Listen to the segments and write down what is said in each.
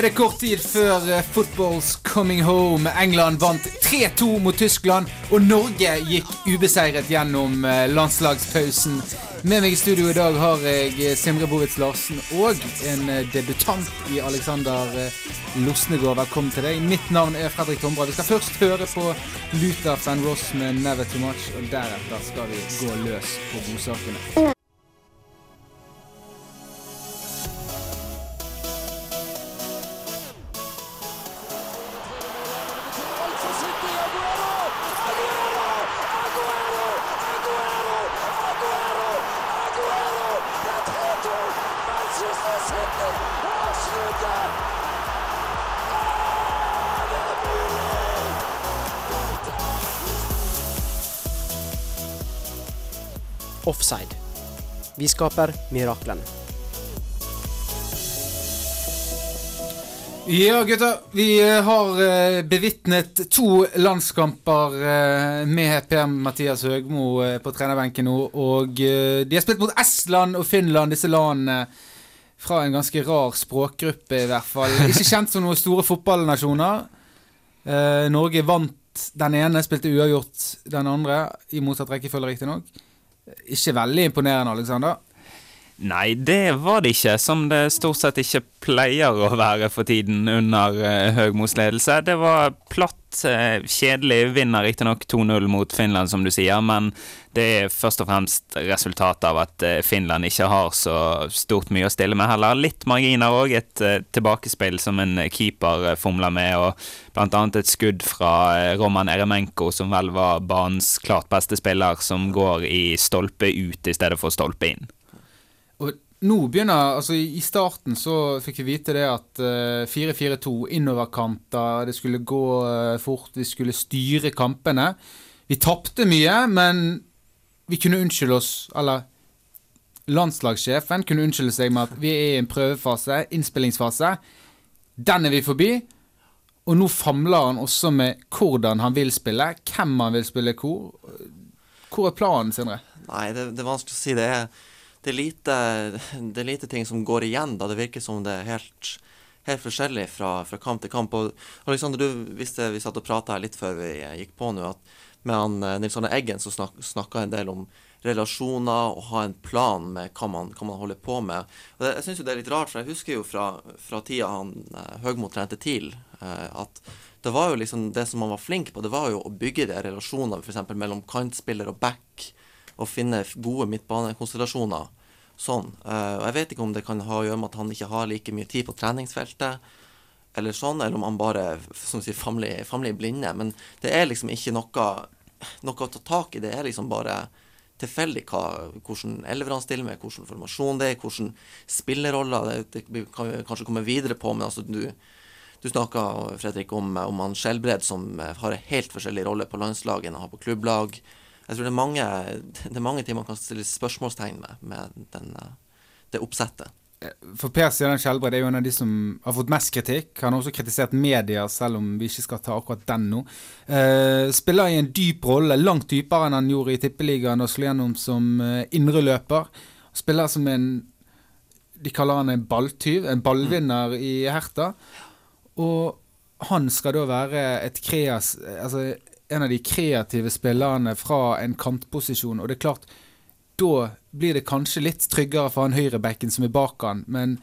Er det kort tid før eh, football's coming home. England vant 3-2 mot Tyskland, og Norge gikk ubeseiret gjennom eh, landslagspausen. Med meg i studio i dag har jeg eh, Simre Bovitz Larsen og en debutant i Alexander Losnegård. Velkommen til deg. Mitt navn er Fredrik Tombra. Vi skal først høre på Luther Van Ross med 'Never Too Much', og deretter skal vi gå løs på godsakene. Skaper miraklene. Ja, gutter. Vi eh, har eh, bevitnet to landskamper eh, med PM Mathias Høgmo på trenerbenken nå. Og de har spilt mot Estland og Finland, disse landene fra en ganske rar språkgruppe, i hvert fall. Ikke kjent som noen store fotballnasjoner. Norge vant den ene, spilte uavgjort den andre, i motsatt rekkefølge, riktignok. Ikke veldig imponerende, Alexander. Nei, det var det ikke, som det stort sett ikke pleier å være for tiden under uh, Høgmos ledelse. Det var platt, uh, kjedelig. Vinner riktignok 2-0 mot Finland, som du sier, men det er først og fremst resultatet av at uh, Finland ikke har så stort mye å stille med heller. Litt marginer òg, et uh, tilbakespill som en keeper fomler med, og annet et skudd fra Roman Eremenko, som vel var banens klart beste spiller, som går i stolpe ut i stedet for stolpe inn. Nå begynner Altså, i starten så fikk vi vite det at uh, 4-4-2, innoverkanter, det skulle gå uh, fort, vi skulle styre kampene. Vi tapte mye, men vi kunne unnskylde oss, eller landslagssjefen kunne unnskylde seg med at vi er i en prøvefase, innspillingsfase. Den er vi forbi. Og nå famler han også med hvordan han vil spille, hvem han vil spille hvor. Hvor er planen, Sindre? Nei, det, det er vanskelig å si. Det er det er, lite, det er lite ting som går igjen, da. Det virker som det er helt, helt forskjellig fra, fra, kamp til kamp. Og Alexander, du visste vi satt og prata litt før vi gikk på nå, at med han eh, Nils Arne Eggen så snak, snakka en del om relasjoner og ha en plan med hva man, hva man holder på med. Og det, jeg syns jo det er litt rart, for jeg husker jo fra, fra tida han eh, Høgmo trente TIL, eh, at det var jo liksom det som han var flink på, det var jo å bygge de relasjonene f.eks. mellom kantspiller og back å finne gode midtbanekonstellasjoner sånn. Uh, og Jeg vet ikke om det kan ha å gjøre med at han ikke har like mye tid på treningsfeltet, eller sånn, eller om han bare som sier, famler, famler i blinde. Men det er liksom ikke noe, noe å ta tak i. Det er liksom bare tilfeldig hva, hvordan elver han stiller med, hvilken formasjon det er, hvilke spilleroller det, det kan vi kanskje komme videre på. Men altså, du, du snakka, Fredrik, om, om han Skjelbred som har en helt forskjellig rolle på landslaget enn han har på klubblag jeg tror det er mange, det er mange ting man kan stille spørsmålstegn med, med den, eh, det oppsettet. For Per Stian Skjelbred er jo en av de som har fått mest kritikk. Han har også kritisert media, selv om vi ikke skal ta akkurat den nå. Eh, spiller i en dyp rolle, langt dypere enn han gjorde i Tippeligaen og slo gjennom som eh, indreløper. Spiller som en De kaller han en balltyv, en ballvinner i Herta. Og han skal da være et kreas... Altså en av de kreative spillerne fra en kantposisjon. Og det er klart, da blir det kanskje litt tryggere for han høyrebacken som er bak han, men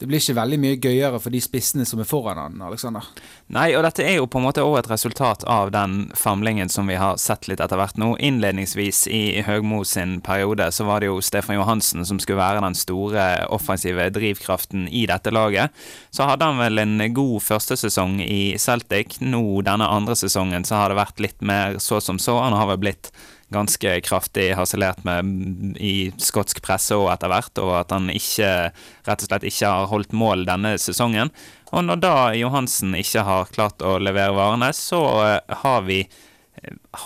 det blir ikke veldig mye gøyere for de spissene som er foran han, Alexander. Nei, og dette er jo på en måte òg et resultat av den famlingen som vi har sett litt etter hvert nå. Innledningsvis i Høgmo sin periode så var det jo Stefan Johansen som skulle være den store offensive drivkraften i dette laget. Så hadde han vel en god første sesong i Celtic. Nå denne andre sesongen så har det vært litt mer så som så. Han har vel blitt ganske kraftig harselert med i skotsk presse og etter hvert, og at han ikke, rett og slett ikke har holdt mål denne sesongen. Og når da Johansen ikke har klart å levere varene, så eh, har vi,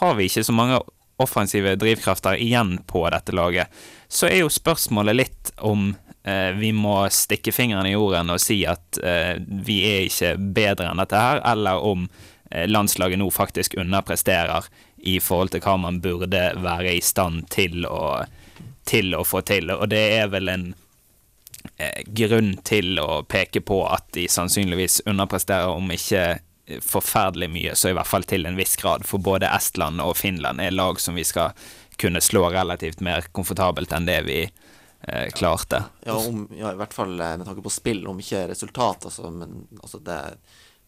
har vi ikke så mange offensive drivkrafter igjen på dette laget. Så er jo spørsmålet litt om eh, vi må stikke fingeren i jorden og si at eh, vi er ikke bedre enn dette her, eller om eh, landslaget nå faktisk underpresterer i forhold til hva man burde være i stand til å, til å få til. Og det er vel en eh, grunn til å peke på at de sannsynligvis underpresterer, om ikke forferdelig mye, så i hvert fall til en viss grad. For både Estland og Finland er lag som vi skal kunne slå relativt mer komfortabelt enn det vi eh, klarte. Ja, om, ja, i hvert fall eh, med tanke på spill, om ikke resultat. Altså, men altså det,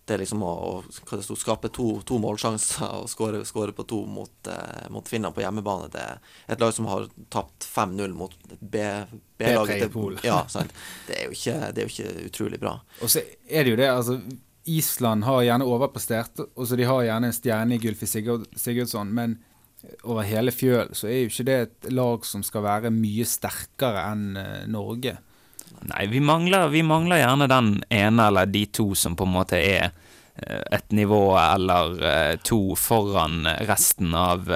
det liksom å, å stod, skape to, to, målsjanser og skåre, på to mot, eh, mot, Finland på hjemmebane. Det er et lag som har tapt 5-0 mot B-laget. Ja, det, er ikke, det er jo ikke utrolig bra. Og så er det jo det, altså Island har gjerne overprestert, og så de har gjerne en stjerne i Gylfi Sigurdsson, men over hele fjøl så er jo ikke det et lag som skal være mye sterkere enn uh, Norge. Nei, vi mangler, vi mangler, gjerne den ene eller de to som på en måte er uh, et nivå eller uh, to foran resten av,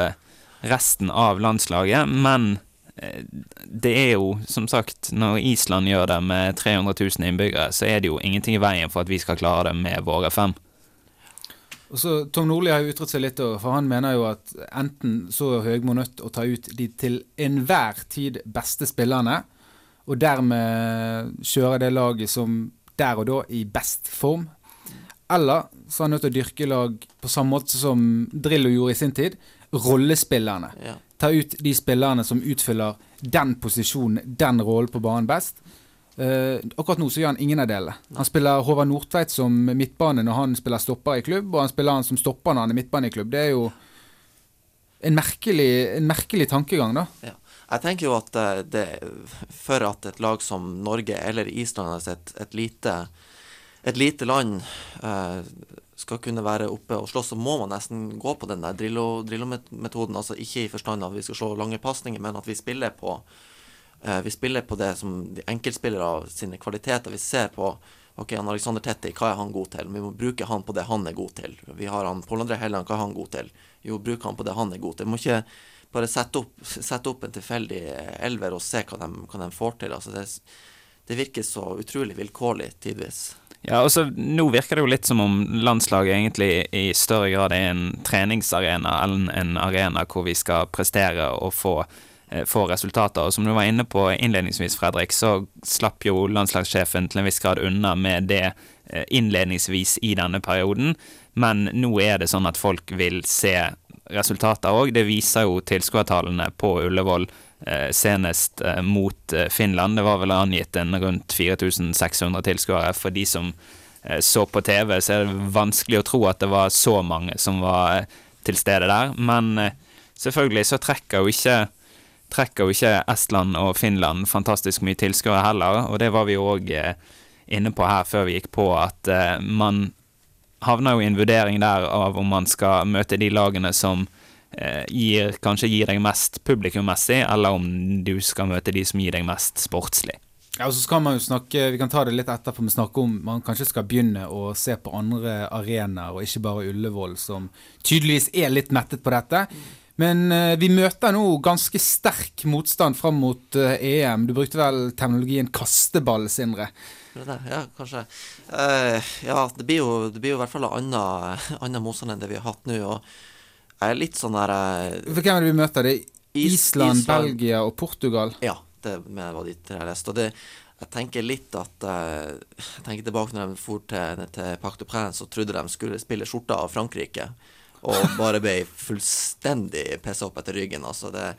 resten av landslaget, men Eh, det er jo, som sagt, når Island gjør det med 300 000 innbyggere, så er det jo ingenting i veien for at vi skal klare det med våre fem. Og så Tom Nordli har jo ytret seg litt, for han mener jo at enten så er Høgmo nødt å ta ut de til enhver tid beste spillerne, og dermed kjøre det laget som der og da i best form. Eller så er han nødt til å dyrke lag på samme måte som Drillo gjorde i sin tid, rollespillerne. Ja ta ut de spillerne som utfyller den posisjonen, den rollen på banen best. Uh, akkurat nå så gjør han ingen av delene. Han spiller Håvard Nordtveit som midtbane når han spiller stopper i klubb, og han spiller han som stopper når han er midtbane i klubb. Det er jo en merkelig, en merkelig tankegang, da. Ja. Jeg tenker jo at eh, det, for at et lag som Norge eller Island, altså et, et, lite, et lite land, uh, skal kunne være oppe og slåss, så må man nesten gå på den der Drillo-metoden. altså ikke i forstand av at vi skal slå lange pasninger, men at vi spiller på eh, vi spiller på det som de enkeltspillere sine kvaliteter. Vi ser på ok, han Alexander Tetti, hva er han god til? Vi må bruke han på det han er god til. Vi har han Pål André Helland, hva er han god til? Jo, bruk han på det han er god til. Vi må ikke bare sette opp, sette opp en tilfeldig elver og se hva de, hva de får til. Altså det, det virker så utrolig vilkårlig tidvis. Ja, og så Nå virker det jo litt som om landslaget egentlig i større grad er en treningsarena enn en arena hvor vi skal prestere og få, eh, få resultater. Og Som du var inne på innledningsvis, Fredrik, så slapp jo landslagssjefen til en viss grad unna med det eh, innledningsvis i denne perioden, men nå er det sånn at folk vil se resultater òg. Det viser jo tilskuertallene på Ullevål Eh, senest eh, mot eh, Finland. Det var vel angitt en rundt 4600 tilskuere. For de som så på TV, så er det vanskelig å tro at det var så mange som var til stede der. Men selvfølgelig så trekker jo ikke trekker jo ikke Estland og Finland fantastisk mye tilskuere heller, og det var vi òg inne på her før vi gikk på, at man havner jo i en vurdering der av om man skal møte de lagene som Eh, gir, kanskje gir deg mest publikummessig, eller om du skal møte de som gir deg mest sportslig. Ja, og så skal man jo snakke, Vi kan ta det litt etterpå, men snakke om man kanskje skal begynne å se på andre arenaer, og ikke bare Ullevål, som tydeligvis er litt mettet på dette. Men uh, vi møter nå ganske sterk motstand fram mot EM. Du brukte vel terminologien kasteball, Sindre? Ja, kanskje. Uh, ja, det blir, jo, det blir jo i hvert fall en annen motstand enn det vi har hatt nå. og jeg er litt sånn der eh, For Hvem er det vi møter? Det er Island, Island, Belgia og Portugal? Ja, det var de tre jeg leste. Og det, jeg tenker litt at eh, Jeg tenker tilbake når de for til, til Parc de Prince og trodde de skulle spille skjorta av Frankrike, og bare ble fullstendig pissa opp etter ryggen. Altså det,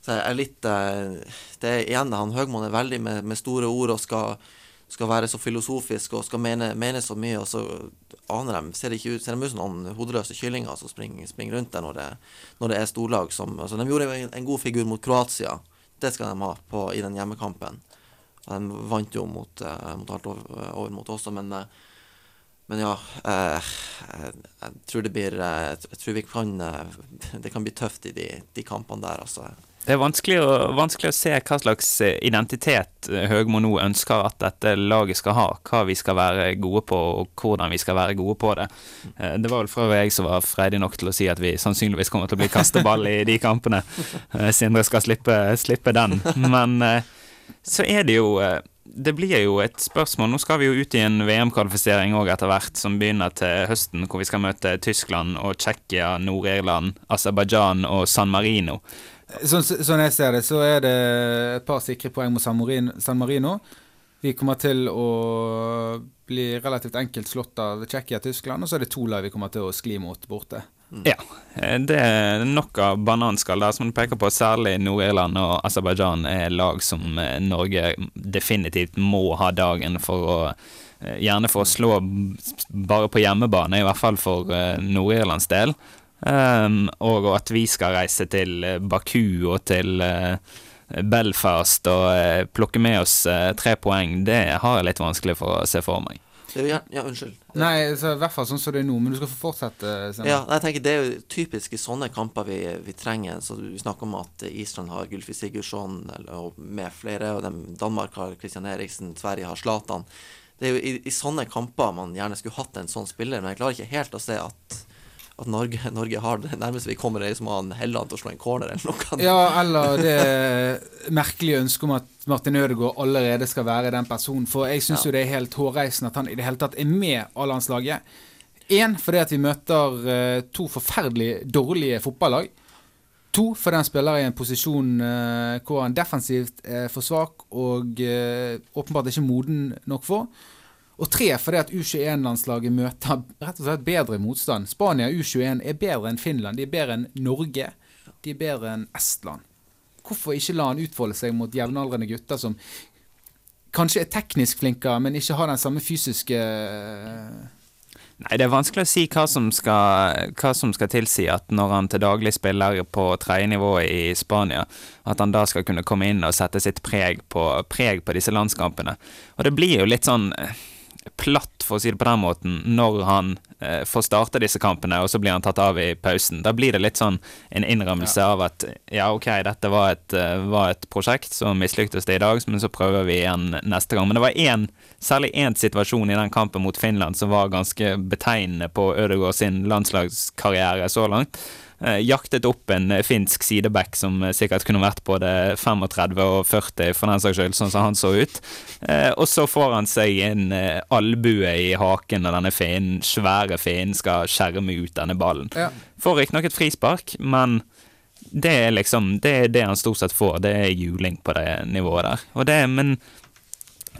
så jeg er litt eh, Det er igjen han Høgmoen er veldig med, med store ord og skal skal være så filosofisk og skal mene, mene så mye, og så aner de Ser de ikke ut, ser de ut som noen hodeløse kyllinger som springer, springer, rundt der når det, når det er storlag som altså De gjorde en god figur mot Kroatia. Det skal de ha på, i den hjemmekampen. De vant jo mot, uh, mot alt over, over, mot også, men, uh, men ja uh, jeg, jeg, tror det blir Jeg tror vi kan Det kan bli tøft i de, de kampene der, altså. Det er vanskelig å, vanskelig å, se hva slags eh, identitet eh, Høgmo nå ønsker at dette laget skal ha. Hva vi skal være gode på, og hvordan vi skal være gode på det. Eh, det var vel fra jeg som var freidig nok til å si at vi sannsynligvis kommer til å bli kasteball i de kampene. Sindre skal slippe, slippe den. Men så er det jo det blir jo et spørsmål. Nå skal vi jo ut i en VM-kvalifisering òg etter hvert, som begynner til høsten, hvor vi skal møte Tyskland og Tsjekkia, Nord-Irland, Aserbajdsjan og San Marino. Sånn, sånn jeg ser det, så er det et par sikre poeng mot San Marino. Vi kommer til å bli relativt enkelt slått av Tsjekkia og Tyskland, og så er det to lag vi kommer til å skli mot borte. Ja. eh, Det er nok av bananskall der som du peker på. Særlig Nord-Irland og Aserbajdsjan er lag som eh, Norge definitivt må ha dagen for å eh, Gjerne for å slå bare på hjemmebane, i hvert fall for Nord-Irlands del. Um, og at vi skal reise til eh, Baku og til uh, Belfast og uh, plukke med oss uh, tre poeng, det har jeg litt vanskelig for å se for meg. Gjerne, ja, unnskyld. Nei, så i hvert fall sånn som det er nå, men du skal få fortsette. Steinar. Ja, jeg tenker Det er jo typisk i sånne kamper vi, vi trenger. Så Vi snakker om at Island har Gylfi Sigurdsson eller- og med flere. og Danmark har Christian Eriksen, Sverige har Zlatan. Det er jo i, i sånne kamper man gjerne skulle hatt en sånn spiller, men jeg klarer ikke helt å se at, at Norge, Norge har det nærmeste vi kommer, er som han Helland til å slå en corner eller noe. Ja, eller det merkelige ønsket om at Martin Ødegaard allerede skal være den personen. For jeg syns Ja. jo det er helt hårreisende at han i det hele tatt er med A-landslaget. Én fordi at vi møter eh, to forferdelig dårlige fotballag. To fordi han spiller i en posisjon eh, hvor han defensivt er for svak og eh, åpenbart ikke moden nok for. Og tre fordi at U21-landslaget møter rett og slett bedre motstand. Spania U21 er bedre enn Finland. De er bedre enn Norge. De er bedre enn Estland. Hvorfor ikke la han utfolde seg mot jevnaldrende gutter som kanskje er teknisk flinkere, men ikke har den samme fysiske Nei, det er vanskelig å si hva som skal, hva som skal tilsi at når han til daglig spiller på tredje nivå i Spania, at han da skal kunne komme inn og sette sitt preg på, preg på disse landskampene. Og det blir jo litt sånn eh, platt, for å si det på den måten, når han eh, får starte disse kampene, og så blir han tatt av i pausen. Da blir det litt sånn en innrømmelse av at ja, ok, dette var et, eh, var et prosjekt, så mislyktes det i dag, men så prøver vi igjen neste gang. Men det var én, særlig én situasjon i den kampen mot Finland som var ganske betegnende på Ødegaard sin landslagskarriere så langt. Eh, jaktet opp en eh, finsk sideback som eh, sikkert kunne vært både 35 og 40 for den saks skyld, sånn som han så ut. Eh, og så får han seg en albue i haken når denne fienden, svære fienden skal skjerme ut denne ballen. Ja. Får riktignok et frispark, men det er liksom Det er det han stort sett får. Det er juling på det nivået der. Og det, men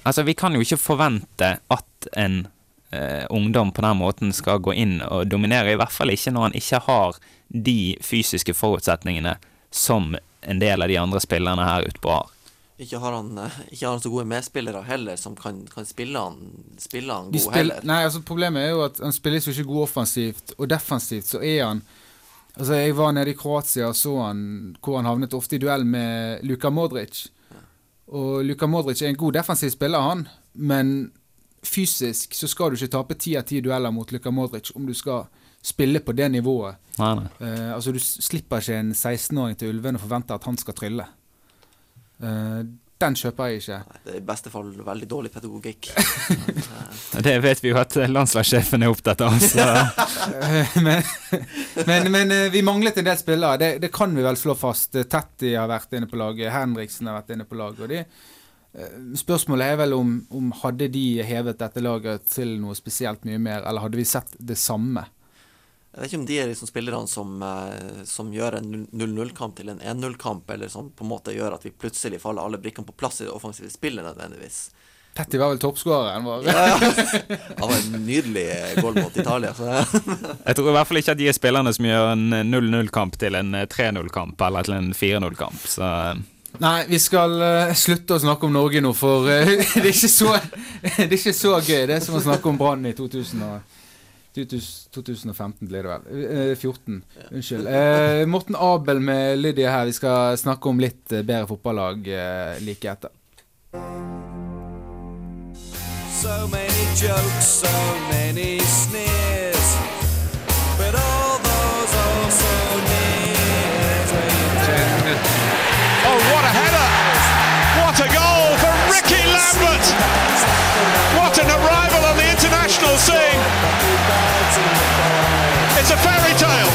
altså, vi kan jo ikke forvente at en eh, ungdom på den måten skal gå inn og dominere, i hvert fall ikke når han ikke har de fysiske forutsetningene som en del av de andre spillerne her utpå har. Ikke har han, eh, ikke har han så gode medspillere heller, som kan, kan spille han, spille han god spill- heller. Nei, altså Problemet er jo at han spilles jo ikke god offensivt, og defensivt så er han Altså Jeg var nede i Kroatia og så han hvor han havnet ofte i duell med Luka Modric. Og Luka Modric er en god defensiv spiller, han, men fysisk så skal du ikke tape ti av ti dueller mot Luka Modric om du skal spille på det nivået. Nei, nei. Uh, altså Du slipper ikke en 16-åring til Ulven og forventer at han skal trylle. Uh, den kjøper jeg ikke. Nei, Det er i beste fall veldig dårlig pedagogikk. Det vet vi jo at landslagssjefen er opptatt av. Så. Eh, men, men, men vi manglet en del spillere. Det, det kan vi vel slå fast. Tetti har vært inne på laget. Henriksen har vært inne på laget. Og de, spørsmålet er vel om, om hadde de hevet dette laget til noe spesielt mye mer, eller hadde vi sett det samme? Jeg vet ikke om de er liksom spillerne som, eh, som gjør en 0-0-kamp til en 1-0-kamp, eller som på en måte gjør at vi plutselig faller alle brikkene på plass i det offensive spillet nødvendigvis. Petty var vel toppskåreren vår. Ja, ja. Han var en nydelig goal mot Italia. Så Jeg tror i hvert fall ikke at de er spillerne som gjør en 0-0-kamp til en 3-0-kamp eller til en 4-0-kamp. Så Nei, vi skal uh, slutte å snakke om Norge nå, for uh, det, er ikke så, det er ikke så gøy. Det er som å snakke om Brann i 2000 og, 2000 2015 blir det vel. Eh, 14. Unnskyld. Eh, Morten Abel med Lydia her. Vi skal snakke om litt eh, bedre fotballag eh, like etter. So many jokes, so many sneers, but all those are so near. Oh, what a header! What a goal for Ricky Lambert! What an arrival on the international scene! It's a fairy tale.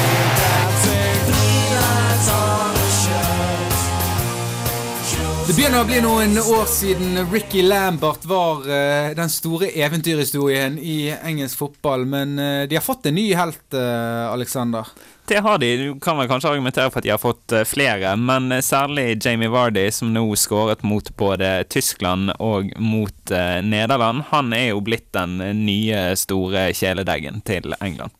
Det begynner å bli noen år siden Ricky Lambert var uh, den store eventyrhistorien i engelsk fotball, men uh, de har fått en ny helt, uh, Alexander. Det har de. Du kan vel kanskje argumentere for at de har fått flere, men særlig Jamie Vardy, som nå skåret mot både Tyskland og mot Nederland. Han er jo blitt den nye store kjæledeggen til England.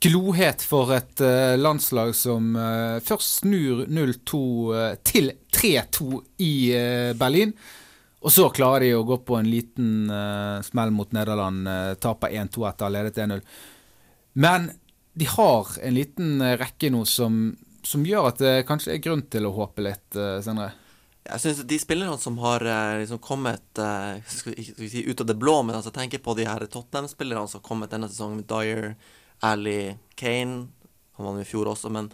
Glohet for et uh, landslag som uh, først snur 0-2 uh, til 3-2 i eh, Berlin. Og så klarer de å gå på en liten eh, smell mot Nederland. eh, taper 1-2 etter å ha ledet 1-0. Men de har en liten eh, rekke nå som, som gjør at det kanskje er grunn til å håpe litt, eh, Sindre. Jeg synes De spillerne som har eh, liksom kommet eh, skal vi si ut av det blå, men altså tenker på de her Tottenham-spillerne som har kommet denne sesongen. Dyer, Ali, Kane Han var med i fjor også, men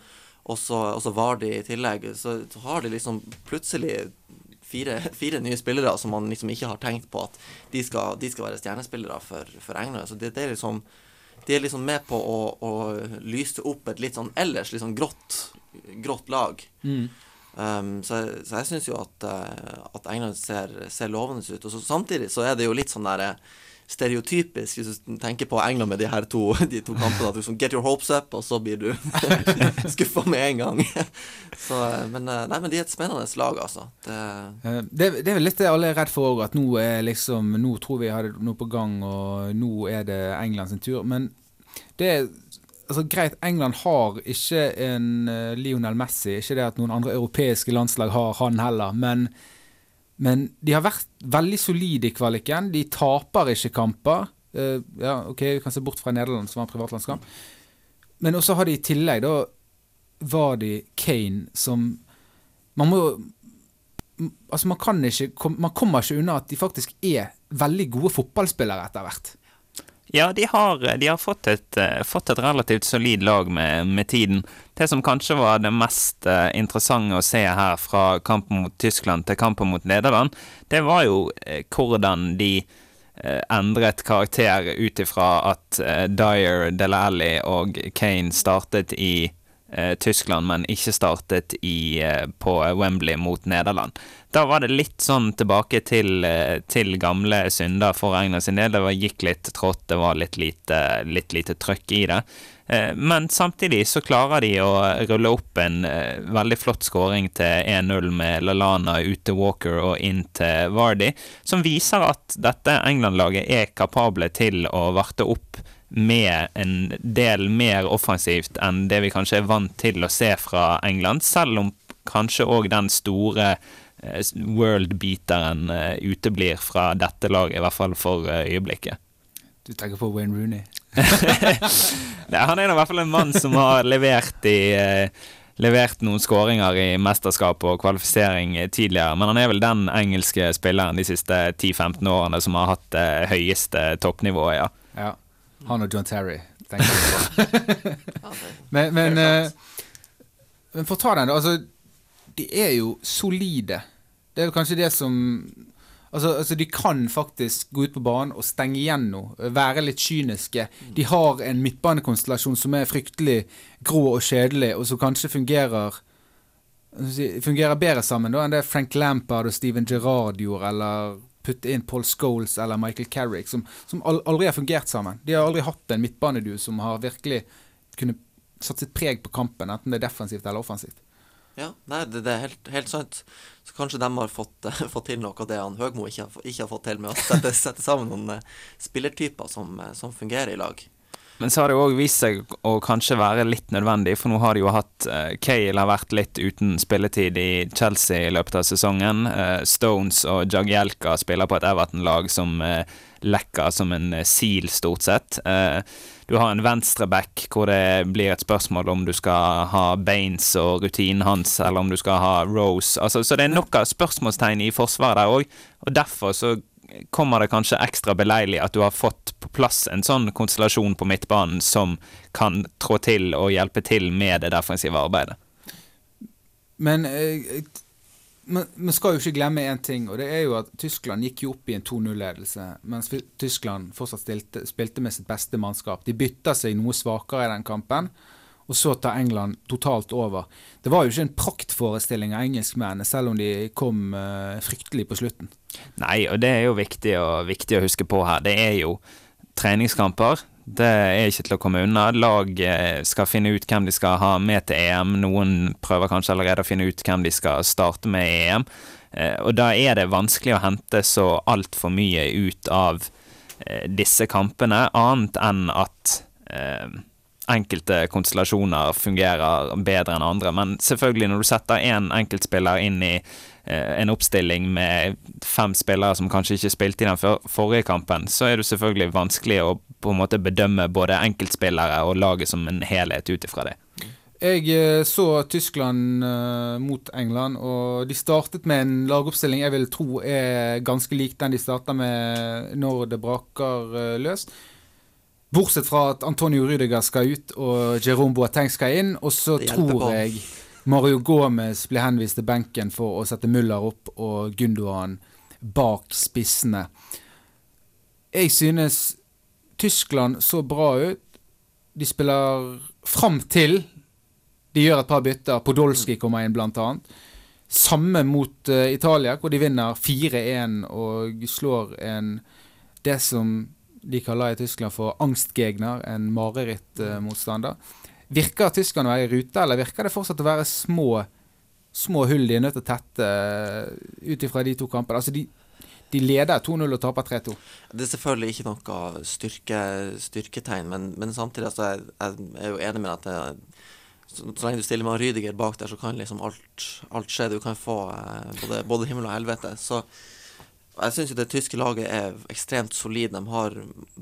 også, også Vardy i tillegg. Så, så har de liksom plutselig fire, fire nye spillere som man liksom ikke har tenkt på at de skal, de skal være stjernespillere for, for England. Så det, det er liksom de er liksom med på å, å lyse opp et litt sånn ellers litt sånn grått, grått lag. Um, så, så jeg syns jo at, eh, at England ser, ser lovende ut. Og så, samtidig så er det jo litt sånn der eh, stereotypisk, hvis du tenker på England med de her to, de to kampene. At du liksom get your hopes up, og så blir du skuffa med en gang. så, eh, men, eh, nei, men de er et spennende lag, altså. Det, Eh, Det, det er vel litt det alle er redd for òg, at nå er liksom Nå tror vi har det noe på gang, og nå er det England sin tur. Men det er altså greit, England har ikke en Lionel Messi. Ikke det at noen andre europeiske landslag har han heller, men men de har vært veldig solide i kvaliken. De taper ikke kamper. Uh, ja, ok, Vi kan se bort fra Nederland, som var en privatlandskamp. Men også har de i tillegg da var de Kane, som Man må Altså, man kan ikke Man kommer ikke unna at de faktisk er veldig gode fotballspillere etter hvert. Ja, de har, de har fått, et, eh, fått et relativt solid lag med, med tiden. Det som kanskje var det mest eh, interessante å se her fra kampen mot Tyskland til kampen mot Nederland, det var jo eh, hvordan de eh, endret karakter ut ifra at eh, Dyer, Dele og Kane startet i eh, Tyskland, men ikke startet i, eh, på Wembley mot Nederland. Da var det litt sånn tilbake til, eh, til gamle synder for England sin del. Det var, gikk litt trått, det var litt lite, litt lite trøkk i det. Eh, Men samtidig så klarer de å rulle opp en eh, veldig flott skåring til 1-0 med Lalana ut til Walker og inn til Vardy, som viser at dette England-laget er kapable til å varte opp med en del mer offensivt enn det vi kanskje er vant til å se fra England, selv om kanskje òg den store eh, world-beateren eh, uteblir fra dette laget, i hvert fall for eh, øyeblikket. Du tenker på Wayne Rooney. Nei, han er i hvert fall en mann som har levert i Levert noen skåringer i mesterskap og kvalifisering tidligere, men han er vel den engelske spilleren de siste 10-15 årene som har hatt det høyeste toppnivået, ja. Ja. Han og John Terry. Men, men, eh, men for å ta den, da. Altså, de er jo solide. Det er jo kanskje det som Altså, altså De kan faktisk gå ut på banen og stenge igjen noe. Være litt kyniske. De har en midtbanekonstellasjon som er fryktelig grå og kjedelig, og som kanskje fungerer fungerer bedre sammen da enn det Frank Lampard og Steven Gerrard gjorde, eller putte inn Paul Scholes eller Michael Carrick, som, som aldri har fungert sammen. De har aldri hatt en midtbaneduo som har virkelig kunnet satt sitt preg på kampen, enten det er defensivt eller offensivt. ja, nei, det, det er helt, helt sant. Så kanskje de har fått, fått til noe av det han Høgmo ikke, har ikke har fått til med å sette, sette sammen noen uh, spillertyper som, uh, som fungerer i lag. Men så har det òg vist seg å kanskje være litt nødvendig, for nå har de jo hatt eh, Cale har vært litt uten spilletid i Chelsea i løpet av sesongen. Eh, Stones og Jagielka spiller på et Everton-lag som eh, lekker som en eh, sil, stort sett. Eh, du har en venstreback hvor det blir et spørsmål om du skal ha Baines og rutinen hans, eller om du skal ha Rose. Altså, så det er nok av spørsmålstegn i forsvaret der òg, og derfor så kommer det kanskje ekstra beleilig at du har fått på plass en sånn konstellasjon på midtbanen som kan trå til og hjelpe til med det defensive arbeidet. Men eh, man, man skal jo ikke glemme én ting, og det er jo at Tyskland gikk jo opp i en 2-0-ledelse, mens Tyskland fortsatt stilte, spilte med sitt beste mannskap. De bytta seg noe svakere i den kampen, og så tar England totalt over. Det var jo ikke en praktforestilling av engelskmennene, selv om de kom eh, fryktelig på slutten. Nei, og det er jo viktig å, viktig å huske på her. Det er jo treningskamper. Det er ikke til å komme unna. Lag eh, skal finne ut hvem de skal ha med til EM. Noen prøver kanskje allerede å finne ut hvem de skal starte med i EM. Eh, Og da er det vanskelig å hente så altfor mye ut av disse kampene, annet enn at enkelte konstellasjoner fungerer bedre enn andre. Men selvfølgelig, når du setter én enkeltspiller inn i eh, en oppstilling med fem spillere som kanskje ikke spilte i den for forrige kampen, så er det selvfølgelig vanskelig å på en måte bedømme både enkeltspillere og laget som en helhet ut ifra det. Jeg eh, så Tyskland eh, mot England, og de startet med en lagoppstilling jeg vil tro er ganske lik den de starta med når det braker løs. Bortsett fra at Antonio Rüdiger skal ut og Jerome Boateng skal inn. Og så tror jeg Mario Gomez blir henvist til benken for å sette Muller opp og Gundogan bak spissene. Jeg synes Tyskland så bra ut. De spiller fram til de gjør et par bytter. Podolski kommer inn, blant annet. Samme mot eh, Italia, hvor de vinner 4-1 og slår en det som de kaller i Tyskland for angstgegner, en marerittmotstander. Virker tyskerne å være i rute, eller virker det fortsatt å være små, små hull de er nødt til å tette eh, ut ifra de to kampene? Altså, de, de leder 2-0 og taper 3-2. Det er selvfølgelig ikke noe styrke, styrketegn, men, men samtidig altså, jeg, jeg er jo enig med at det, så, så lenge du stiller med Rydiger bak der, så kan liksom alt, alt skje. Du kan få eh, både, både himmel og helvete. Så jeg syns det tyske laget er ekstremt solid. De har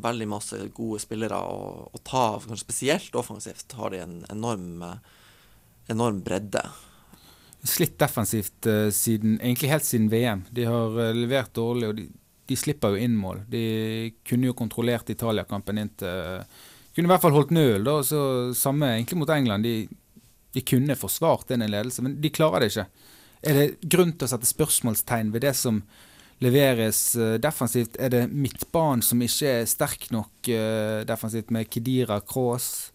veldig masse gode spillere å, å ta av. Kanskje spesielt offensivt har de en enorm, enorm bredde. Slitt defensivt eh, siden, egentlig helt siden VM. De har eh, levert dårlig, og de, de slipper jo inn mål. De kunne jo kontrollert Italia-kampen inn Kunne i hvert fall holdt nøl, samme egentlig mot England. De, de kunne forsvart den ledelsen, ledelse, men de klarer det ikke. Er det grunn til å sette spørsmålstegn ved det som leveres eh, defensivt? Er det midtbanen som ikke er sterk nok eh, defensivt, med Kedira, Cross?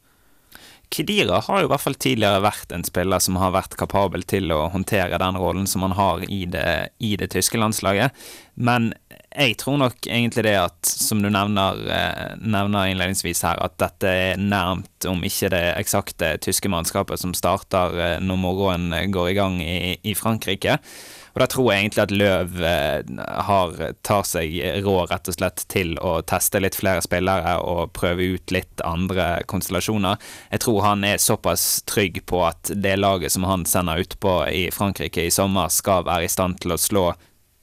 Kedira har jo i hvert fall tidligere vært en spiller som har vært kapabel til å håndtere den rollen som han har i det, i det tyske landslaget. Men jeg tror nok egentlig det at, som du nevner, eh, nevner innledningsvis her, at dette er nærmt, om ikke det eksakte tyske mannskapet som starter når morgenen går i gang i, i Frankrike. Og da tror jeg egentlig at Løv eh, har, tar seg råd rett og slett til å teste litt flere spillere og prøve ut litt andre konstellasjoner. Jeg tror han er såpass trygg på at det laget som han sender utpå i Frankrike i sommer, skal være i stand til å slå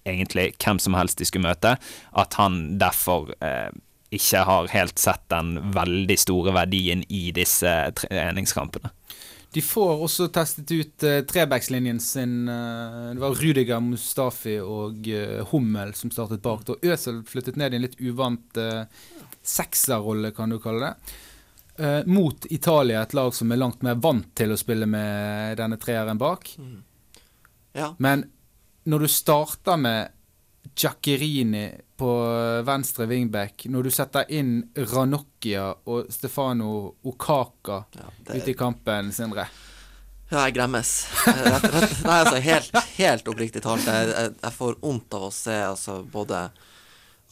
egentlig hvem som helst de skulle møte, at han derfor eh, ikke har helt sett den veldig store verdien i disse treningskampene. De får også testet ut uh, trebackslinjen sin. Uh, det var Rudiger, Mustafi og uh, Hummel som startet bak. Og Øsel flyttet ned i en litt uvant uh, sekserrolle, kan du kalle det. Mot Italia, et lag som er langt mer vant til å spille med denne treeren bak. Ja. Men når du starter med Giaccherini på venstre wingback, når du setter inn Ranocchia og Stefano Okaka ja ute i kampen, Sindre Ja, jeg gremmes. Eh, Rett, rett, nei, altså, helt, helt oppriktig talt. Jeg, jeg, jeg får vondt av å se altså, både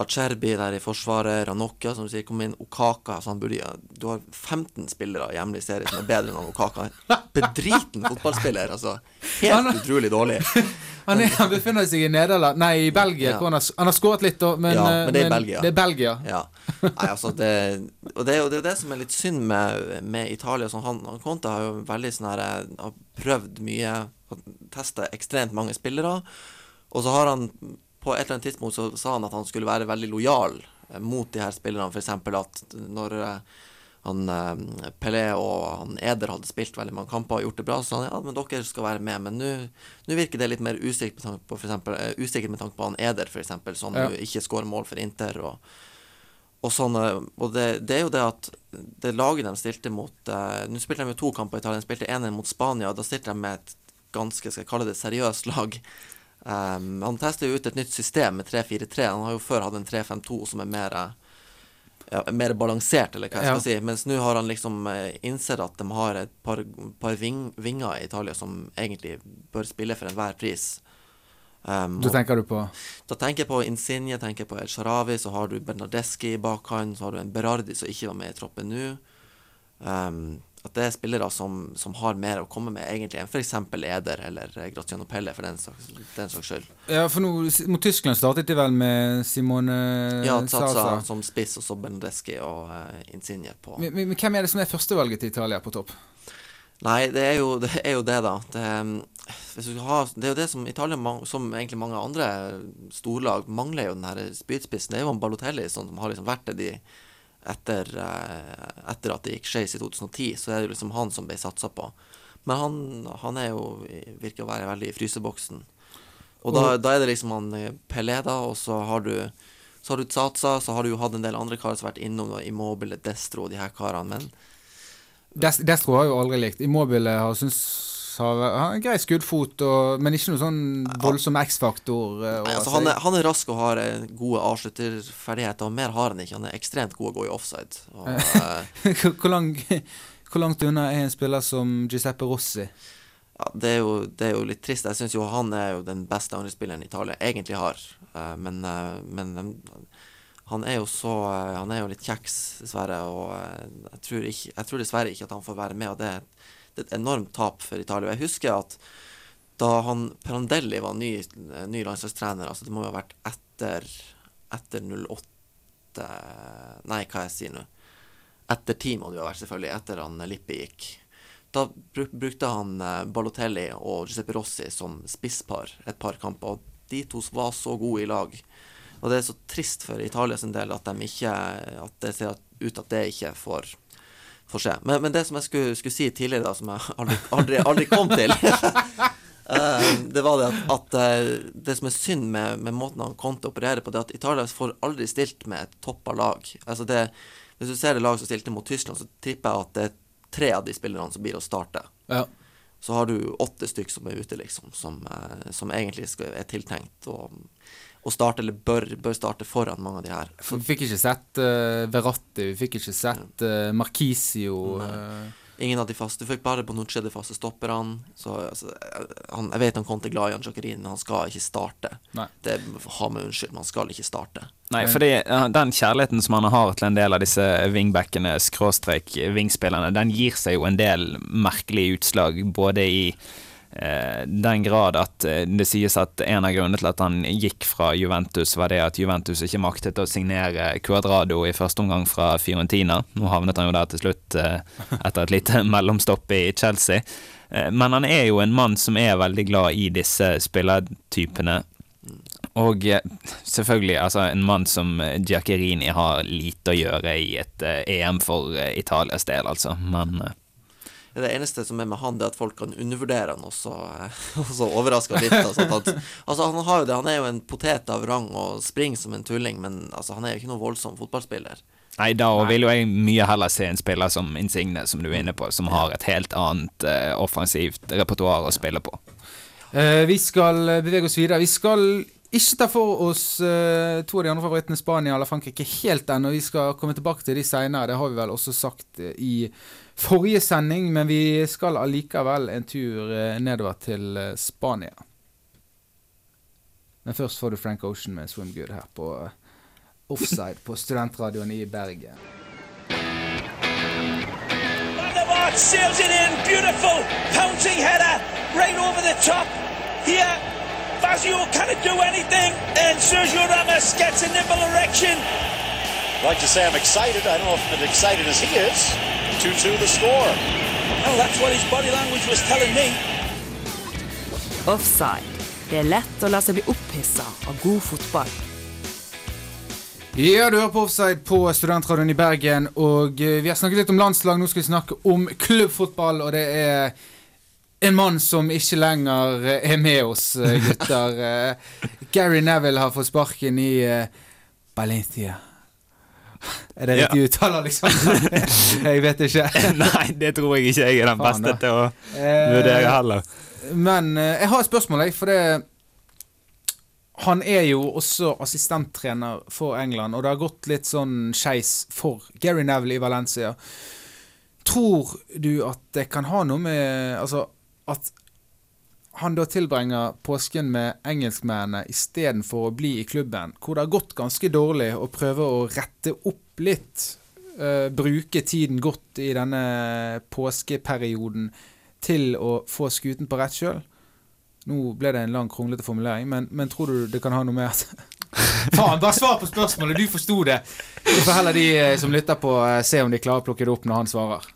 Acerbi der i forsvaret, Ranocca som sier kom inn, Okaka så han burde, Du har 15 spillere i hjemlig serie som er bedre enn Okaka. Bedriten fotballspiller, altså. Han- Helt utrolig dårlig. Han, er, han befinner seg i Nederland Nei, i Belgia. Ja. han, har, han har skåret litt, da, men, Ja, eh, men det er Belgia. Det er Belgia. Ja. Nei, altså det Og det er jo det, det som er litt synd med, med Italia. Sånn, han, han Conte har jo veldig sånn her Har prøvd mye, testa ekstremt mange spillere. Og så har han på et eller annet tidspunkt så sa han at han skulle være veldig lojal eh, mot de her spillerne. F.eks. at når eh, han eh, Pelé og han Eder hadde spilt veldig mange kamper og gjort det bra, så sa han ja, men dere skal være med. Men nå virker det litt mer usikkert med tanke på, for eksempel, usikkert med tanke på han Eder, f.eks., som Ja. ikke skårer mål for Inter. og og, sånn, eh, og det, det er jo det at det laget de stilte mot eh, Nå spilte de jo to kamper i Italia. De spilte 1-1 mot Spania, da stilte de med et ganske skal jeg kalle det seriøst lag. Um, han tester jo ut et nytt system med 3-4-3. Han har jo før hatt en 3-5-2 som er mer ja, mer balansert, eller hva jeg Ja. skal si. Mens nå har han liksom eh, innsett at de har et par, par ving, vinger i Italia som egentlig bør spille for enhver pris. Um, Da tenker du på da tenker jeg på Insigne, tenker på El Sharawi, så har du Bernardeschi bak han, så har du en Berardi som ikke var med i troppen nå. Um, at det er spillere som, som har mer å komme med, egentlig, enn f.eks. Eder eller eh, Graziano Pelle, for den saks, den saks skyld. Ja, for nå, mot Tyskland startet de vel med Simone Ja, Sasa. Sasa som spiss, og så Bendeski og uh, Insigne på Men, men hvem er det som er førstevalget til Italia på topp? Nei, det er jo det, er jo det da. Det, um, hvis skal ha, det er jo det som Italia, som egentlig mange andre storlag, mangler jo den her spydspissen. Det er jo han Balotelli som har liksom vært det de etter, eh, etter at det gikk skeis i 2010, så er det liksom han som ble satsa på. Men han, han er jo virker å være veldig i fryseboksen. Og da, da er det liksom han eh, Pelé, da, og så har du så har du Tsatsa, så har du jo hatt en del andre karer som har vært innom, Immobile, Destro og de her karene, men Destro har jo aldri likt. Immobile har syntes har en grei skuddfot, og, men ikke noe sånn voldsom X-faktor. eh, altså, han, han er rask og har gode avslutterferdigheter, og mer har han ikke. Han er ekstremt god å gå i offside. Og, eh, hvor, lang, hvor langt unna er en spiller som Giuseppe Rossi? ja, det, er jo, det er jo litt trist. Jeg syns jo han er jo den beste angrepsspilleren Italia egentlig har. Eh, men, men han er jo så Han er jo litt kjeks, dessverre. Og jeg tror, ikke, jeg tror dessverre ikke at han får være med. Og det, det er et enormt tap for Italia. Jeg husker at da han Prandelli var ny, ny landslagstrener, altså det må jo ha vært etter, etter 08 Nei, hva jeg sier nå? Etter ti må det jo ha vært, selvfølgelig. Etter han Lippi gikk. Da brukte han eh, Balotelli og Giuseppe Rossi som spisspar et par kamper. Og de to var så gode i lag. Og det er så trist for Italias del at de ikke At det ser ut at det ikke får, får se. Men, men det som jeg skulle, skulle si tidligere, da, som jeg aldri, aldri, aldri kom til eh, Det var det at, at eh, det som er synd med, med måten han Conte opererer på, det er at Italia får aldri stilt med et toppa lag. Altså det, hvis du ser det lag som stilte mot Tyskland, så tipper jeg at det er tre av de spillerne som blir å starte Ja. så har du åtte stykk som er ute, liksom, som, eh, som egentlig skal, er tiltenkt å, å starte, eller bør, bør starte foran mange av de her. For Vi fikk ikke sett uh, Verratti, vi fikk ikke sett uh, Markisio. eh, Ingen av de faste. Du fikk bare Bonucci de faste stopperne. Så altså, eh, han, jeg vet han kom til glad i han Jacqueline, men han skal ikke starte. Nei. Det Ha meg unnskyld, men han skal ikke starte. Nei, fordi eh, den kjærligheten som han har til en del av disse wingbackene, skråstrek wingspillerne, den gir seg jo en del merkelige utslag, både i eh, den grad at eh, det sies at en av grunnene til at han gikk fra Juventus, var det at Juventus ikke maktet å signere Cuadrado i første omgang fra Fiorentina. Nå havnet han jo der til slutt eh, etter et lite mellomstopp i Chelsea. Eh, Men han er jo en mann som er veldig glad i disse spillertypene. Og eh, selvfølgelig, altså en mann som eh, Giaccherini har lite å gjøre i et eh, EM for eh, Italias del, altså. Men eh, Det eneste som er med han, det er at folk kan undervurdere han, og så, så overrasker litt. Altså, at, altså, han, har jo det, han er jo en potet av rang og springer som en tulling, men altså, han er jo ikke noen voldsom fotballspiller. nei, da vil jo jeg mye heller se en spiller som Insigne, som du er inne på, som har et helt annet uh, offensivt repertoar å spille på. Uh, vi skal eh, bevege oss videre. Vi skal ikke ta for oss uh, to av de andre favorittene, Spania eller Frankrike, helt ennå. Vi skal komme tilbake til de seinere. Det har vi vel også sagt eh, i forrige sending, men vi skal allikevel en tur eh, nedover til eh, Spania. Men først får du Frank Ocean med 'Swim Good' her på eh, Offside på studentradioen i Bergen. Sails it in. Beautiful pouncing header right over the top. Here, Fazio can't do anything. And Sergio Ramos gets a nimble erection. Like to say I'm excited. I don't know if I'm as excited as he is. 2-2 the score. Well, that's what his body language was telling me. Offside. Det er lett å la seg bli opphissa av god fotball. Ja, du hører på Offside på Studentradioen i Bergen, og eh, vi har snakket litt om landslag. Nå skal vi snakke om klubbfotball, og det er en mann som ikke lenger eh, er med oss, eh, gutter. Gary Neville har fått sparken i Valencia. Er det Ja. riktig uttale, liksom? Jeg vet ikke. Nei, det tror jeg ikke jeg er den beste til å Eh, vurdere heller. Men eh, jeg har et spørsmål, jeg, for det Han er jo også assistenttrener for England, og det har gått litt sånn skeis for Gary Neville i Valencia. Tror du at det kan ha noe med Altså at han da tilbringer påsken med engelskmennene istedenfor å bli i klubben, hvor det har gått ganske dårlig, og prøve å rette opp litt. Uh, bruke tiden godt i denne påskeperioden til å få skuten på rett kjøl. Nå ble det en lang, kronglete formulering, men, men tror du det kan ha noe med at Faen, bare svar på spørsmålet! Du forsto det! Så får heller de eh, som lytter på, eh, se om de klarer å plukke det opp når han svarer.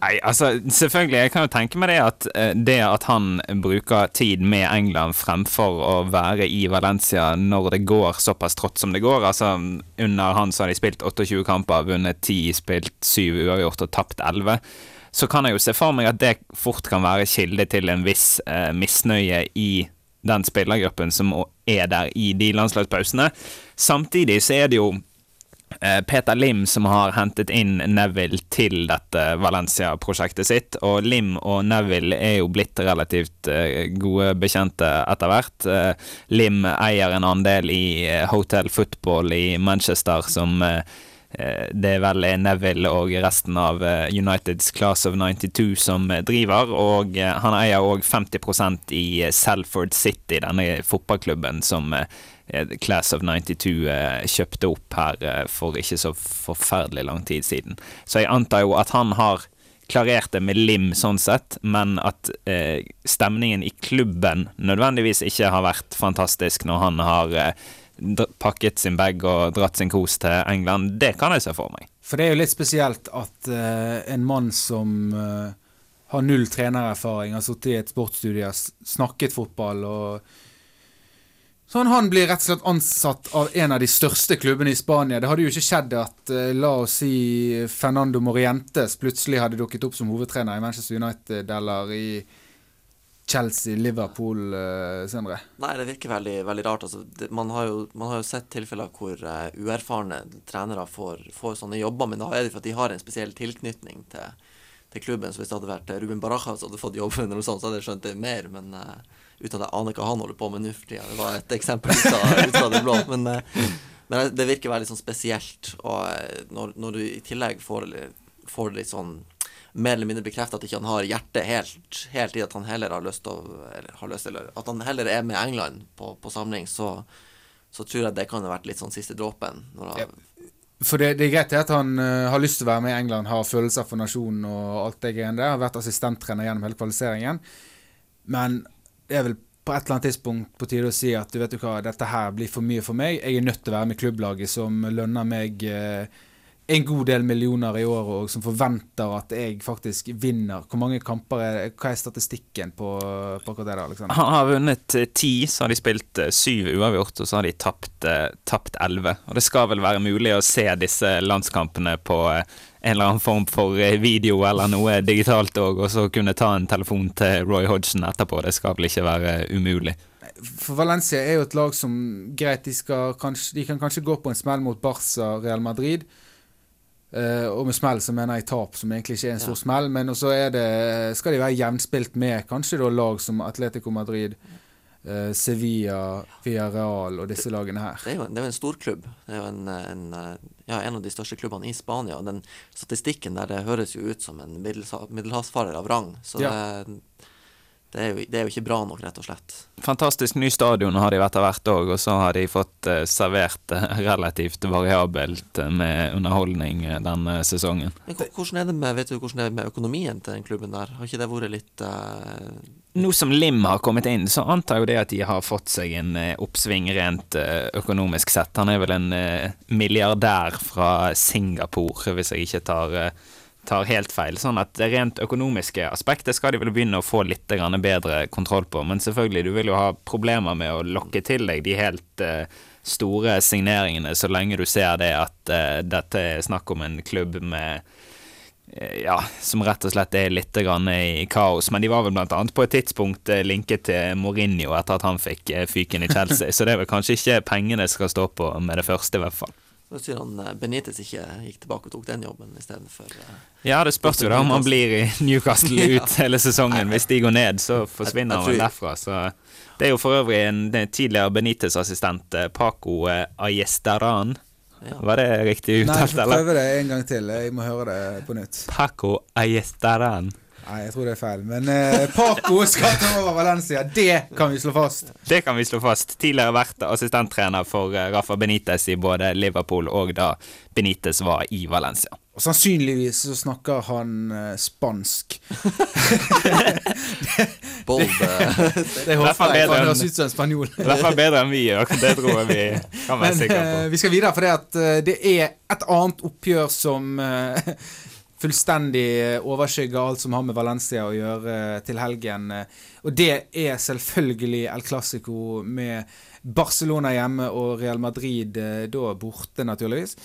Nei, altså selvfølgelig, jeg kan jo tenke meg det at eh, det at han bruker tid med England fremfor å være i Valencia når det går såpass trått som det går. Altså under han så har de spilt 28 kamper, vunnet 10, spilt 7 uavgjort og tapt 11. Så kan jeg jo se for meg at det fort kan være kilde til en viss eh, misnøye i den spillergruppen som er der i de landslagspausene. Samtidig så er det jo Peter Lim som har hentet inn Neville til dette Valencia-prosjektet sitt. Og Lim og Neville er jo blitt relativt eh, gode bekjente etter hvert. Eh, Lim eier en andel i eh, Hotel Football i Manchester som eh, eh, det er vel Neville og resten av eh, Uniteds Class of 92 som eh, driver, og eh, han eier òg 50% i Selford City, denne fotballklubben som eh, eh, Class of 92 eh, kjøpte opp her eh, for ikke så forferdelig lang tid siden. Så jeg antar jo at han har klarert det med Lim sånn sett, men at eh, stemningen i klubben nødvendigvis ikke har vært fantastisk når han har eh, pakket sin bag og dratt sin kos til England, det kan jeg se for meg. For det er jo litt spesielt at eh, en mann som eh, har null trenererfaring, har sittet i et sportsstudie, snakket fotball og Sånn, Han blir rett og slett ansatt av en av de største klubbene i Spania. Det hadde jo ikke skjedd at eh, la oss si Fernando Morientes plutselig hadde dukket opp som hovedtrener i Manchester United eller i Chelsea, Liverpool eh, senere. Nei, det virker veldig, veldig rart. Altså, det, man, har jo, man har jo sett tilfeller hvor uh, uerfarne trenere får, får sånne jobber, men da er det for at de har en spesiell tilknytning til, til klubben. Så hvis det hadde vært Ruben Barajas som hadde fått jobben, eller noe sånt, så hadde jeg skjønt det mer. Men uh, uten at jeg aner hva han holder på med nå for tida. Det var et eksempel ut av, det blå. Men, eh, men det virker veldig sånn spesielt. Og eh, når, når du i tillegg får, får litt sånn mer eller mindre bekrefte at ikke han har hjertet helt, helt i at han heller har lyst til At han heller er med England på, på samling, så, så tror jeg det kan ha vært litt sånn siste dråpen. Han, For det, det er greit at han uh, har lyst til å være med i England, har følelser for nasjonen og alt det greiene der. Har vært assistenttrener gjennom hele kvalifiseringen. Men er vel på et eller annet tidspunkt på tide å si at du vet du hva, dette her blir for mye for meg. Jeg er nødt til å være med klubblaget som lønner meg eh, en god del millioner i året, og som forventer at jeg faktisk vinner. Hvor mange kamper er det? Hva er statistikken på, på akkurat det da, Alexander? Han har vunnet eh, ti, så har de spilt eh, syv uavgjort, og så har de tapt eh, elleve. Og det skal vel være mulig å se disse landskampene på en eller annen form for eh, video eller noe digitalt òg, og så kunne ta en telefon til Roy Hodgson etterpå. Det skal vel ikke være umulig. For Valencia er jo et lag som greit, de, skal kanskje, de kan kanskje gå på en smell mot Barca Real Madrid. Uh, og med smell så mener jeg tap, som egentlig ikke er en stor smell. Men så skal de være jevnspilt med kanskje da lag som Atletico Madrid, eh, Sevilla, Villarreal og disse lagene her. det er jo en, det er jo en storklubb. Det er jo en, en, eh, ja, en av de største klubbene i Spania. Og den statistikken der, det høres jo ut som en middelhavsfarer av rang. Så Ja. det, det, er jo, det er jo ikke bra nok, rett og slett. Fantastisk ny stadion har de etter hvert òg, og så har de fått eh, servert eh, relativt variabelt eh, med underholdning denne sesongen. Men hvordan er det med, vet du, hvordan er det med økonomien til den klubben der? Har ikke det vært litt eh, Nå som Lim har kommet inn, så antar jo det at de har fått seg en oppsving rent økonomisk sett. Han er vel en milliardær fra Singapore, hvis jeg ikke tar, eh, tar helt feil. Sånn at det rent økonomiske aspektet skal de vel begynne å få litt bedre kontroll på. Men selvfølgelig, du vil jo ha problemer med å lokke til deg de helt eh, store signeringene, så lenge du ser det at eh, dette er snakk om en klubb med eh, ja, som rett og slett er litt i kaos. Men de var vel annet på et tidspunkt linket til Mourinho etter at han fikk fyken i Chelsea, så det er vel kanskje ikke pengene skal stå på med det første, i hvert fall. Nå sier han eh, Benitez ikke gikk tilbake og tok den jobben istedenfor uh, Ja, det spørs jo da om han blir i Newcastle Ja. ut hele sesongen. Hvis de går ned, så forsvinner Jeg- jeg han derfra. Så det er jo for øvrig en er tidligere Benitez-assistent, eh, Paco Ayestaran. Ja. Var det riktig uttalt, eller? Nei, prøv det en gang til. Jeg må høre det på nytt. Paco Ayestaran. Nei, jeg tror det er feil. Men eh, Paco skal ta over Valencia. Det kan vi slå fast. Det kan vi slå fast. Tidligere vært assistenttrener for eh, Rafa Benitez i både Liverpool og da Benitez var i Valencia. Og sannsynligvis så snakker han eh, spansk. Bold. eh, Det håper jeg, han høres ut som en spanjol. I hvert fall bedre enn vi gjør. Det tror jeg vi kan være Men sikre eh, på. vi skal videre, for det, at, eh, det er et annet oppgjør som eh, fullstendig overskygge alt som har med Valencia å gjøre eh, til helgen. eh, Og det er selvfølgelig El Clásico med Barcelona hjemme og Real Madrid eh, da borte, naturligvis.